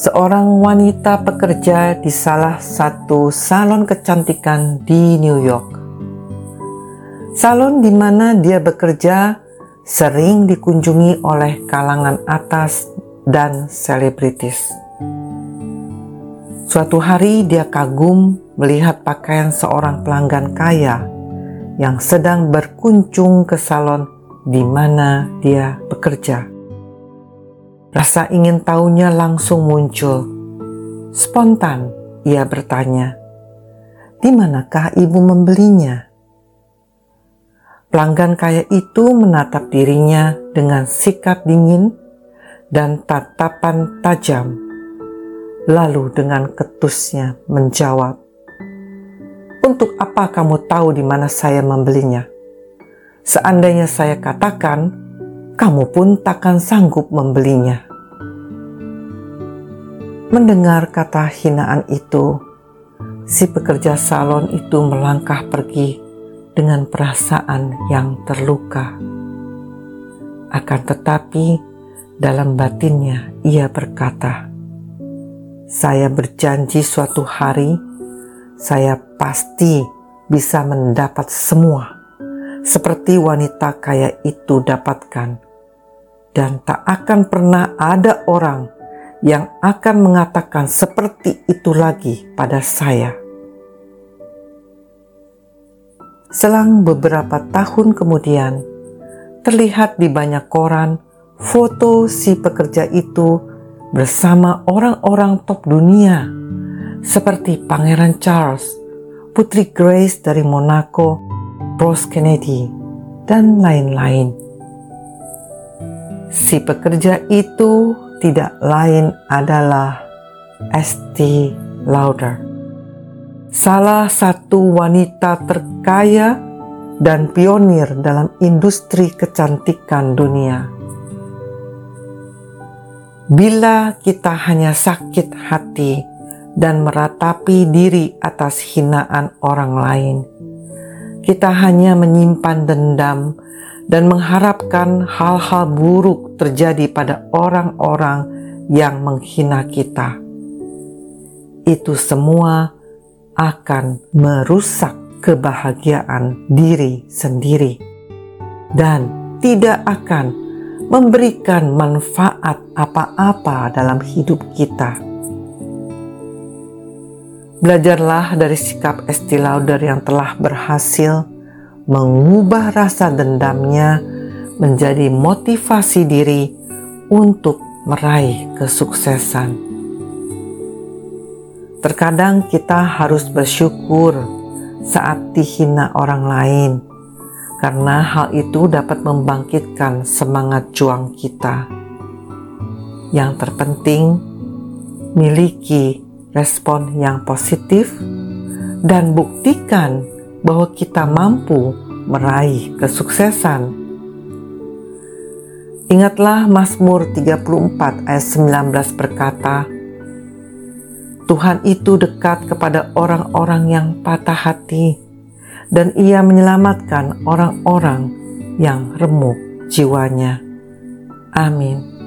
seorang wanita pekerja di salah satu salon kecantikan di New York. Salon di mana dia bekerja sering dikunjungi oleh kalangan atas dan selebritis. Suatu hari dia kagum melihat pakaian seorang pelanggan kaya yang sedang berkunjung ke salon di mana dia bekerja. Rasa ingin tahunya langsung muncul. Spontan ia bertanya, "Di manakah ibu membelinya?" Pelanggan kaya itu menatap dirinya dengan sikap dingin dan tatapan tajam, lalu dengan ketusnya menjawab, "Untuk apa kamu tahu di mana saya membelinya? Seandainya saya katakan, kamu pun takkan sanggup membelinya." Mendengar kata hinaan itu, si pekerja salon itu melangkah pergi dengan perasaan yang terluka. Akan tetapi, dalam batinnya ia berkata, "Saya berjanji suatu hari saya pasti bisa mendapat semua seperti wanita kaya itu dapatkan, dan tak akan pernah ada orang." yang akan mengatakan seperti itu lagi pada saya. Selang beberapa tahun kemudian, terlihat di banyak koran foto si pekerja itu bersama orang-orang top dunia seperti Pangeran Charles, Putri Grace dari Monaco, Rose Kennedy, dan lain-lain. Si pekerja itu tidak lain adalah St. Lauder, salah satu wanita terkaya dan pionir dalam industri kecantikan dunia. Bila kita hanya sakit hati dan meratapi diri atas hinaan orang lain, kita hanya menyimpan dendam dan mengharapkan hal-hal buruk terjadi pada orang-orang yang menghina kita. Itu semua akan merusak kebahagiaan diri sendiri dan tidak akan memberikan manfaat apa-apa dalam hidup kita. Belajarlah dari sikap Estee Lauder yang telah berhasil mengubah rasa dendamnya menjadi motivasi diri untuk meraih kesuksesan. Terkadang kita harus bersyukur saat dihina orang lain, karena hal itu dapat membangkitkan semangat juang kita. Yang terpenting, miliki respon yang positif dan buktikan bahwa kita mampu meraih kesuksesan. Ingatlah Mazmur 34 ayat 19 berkata, Tuhan itu dekat kepada orang-orang yang patah hati dan ia menyelamatkan orang-orang yang remuk jiwanya. Amin.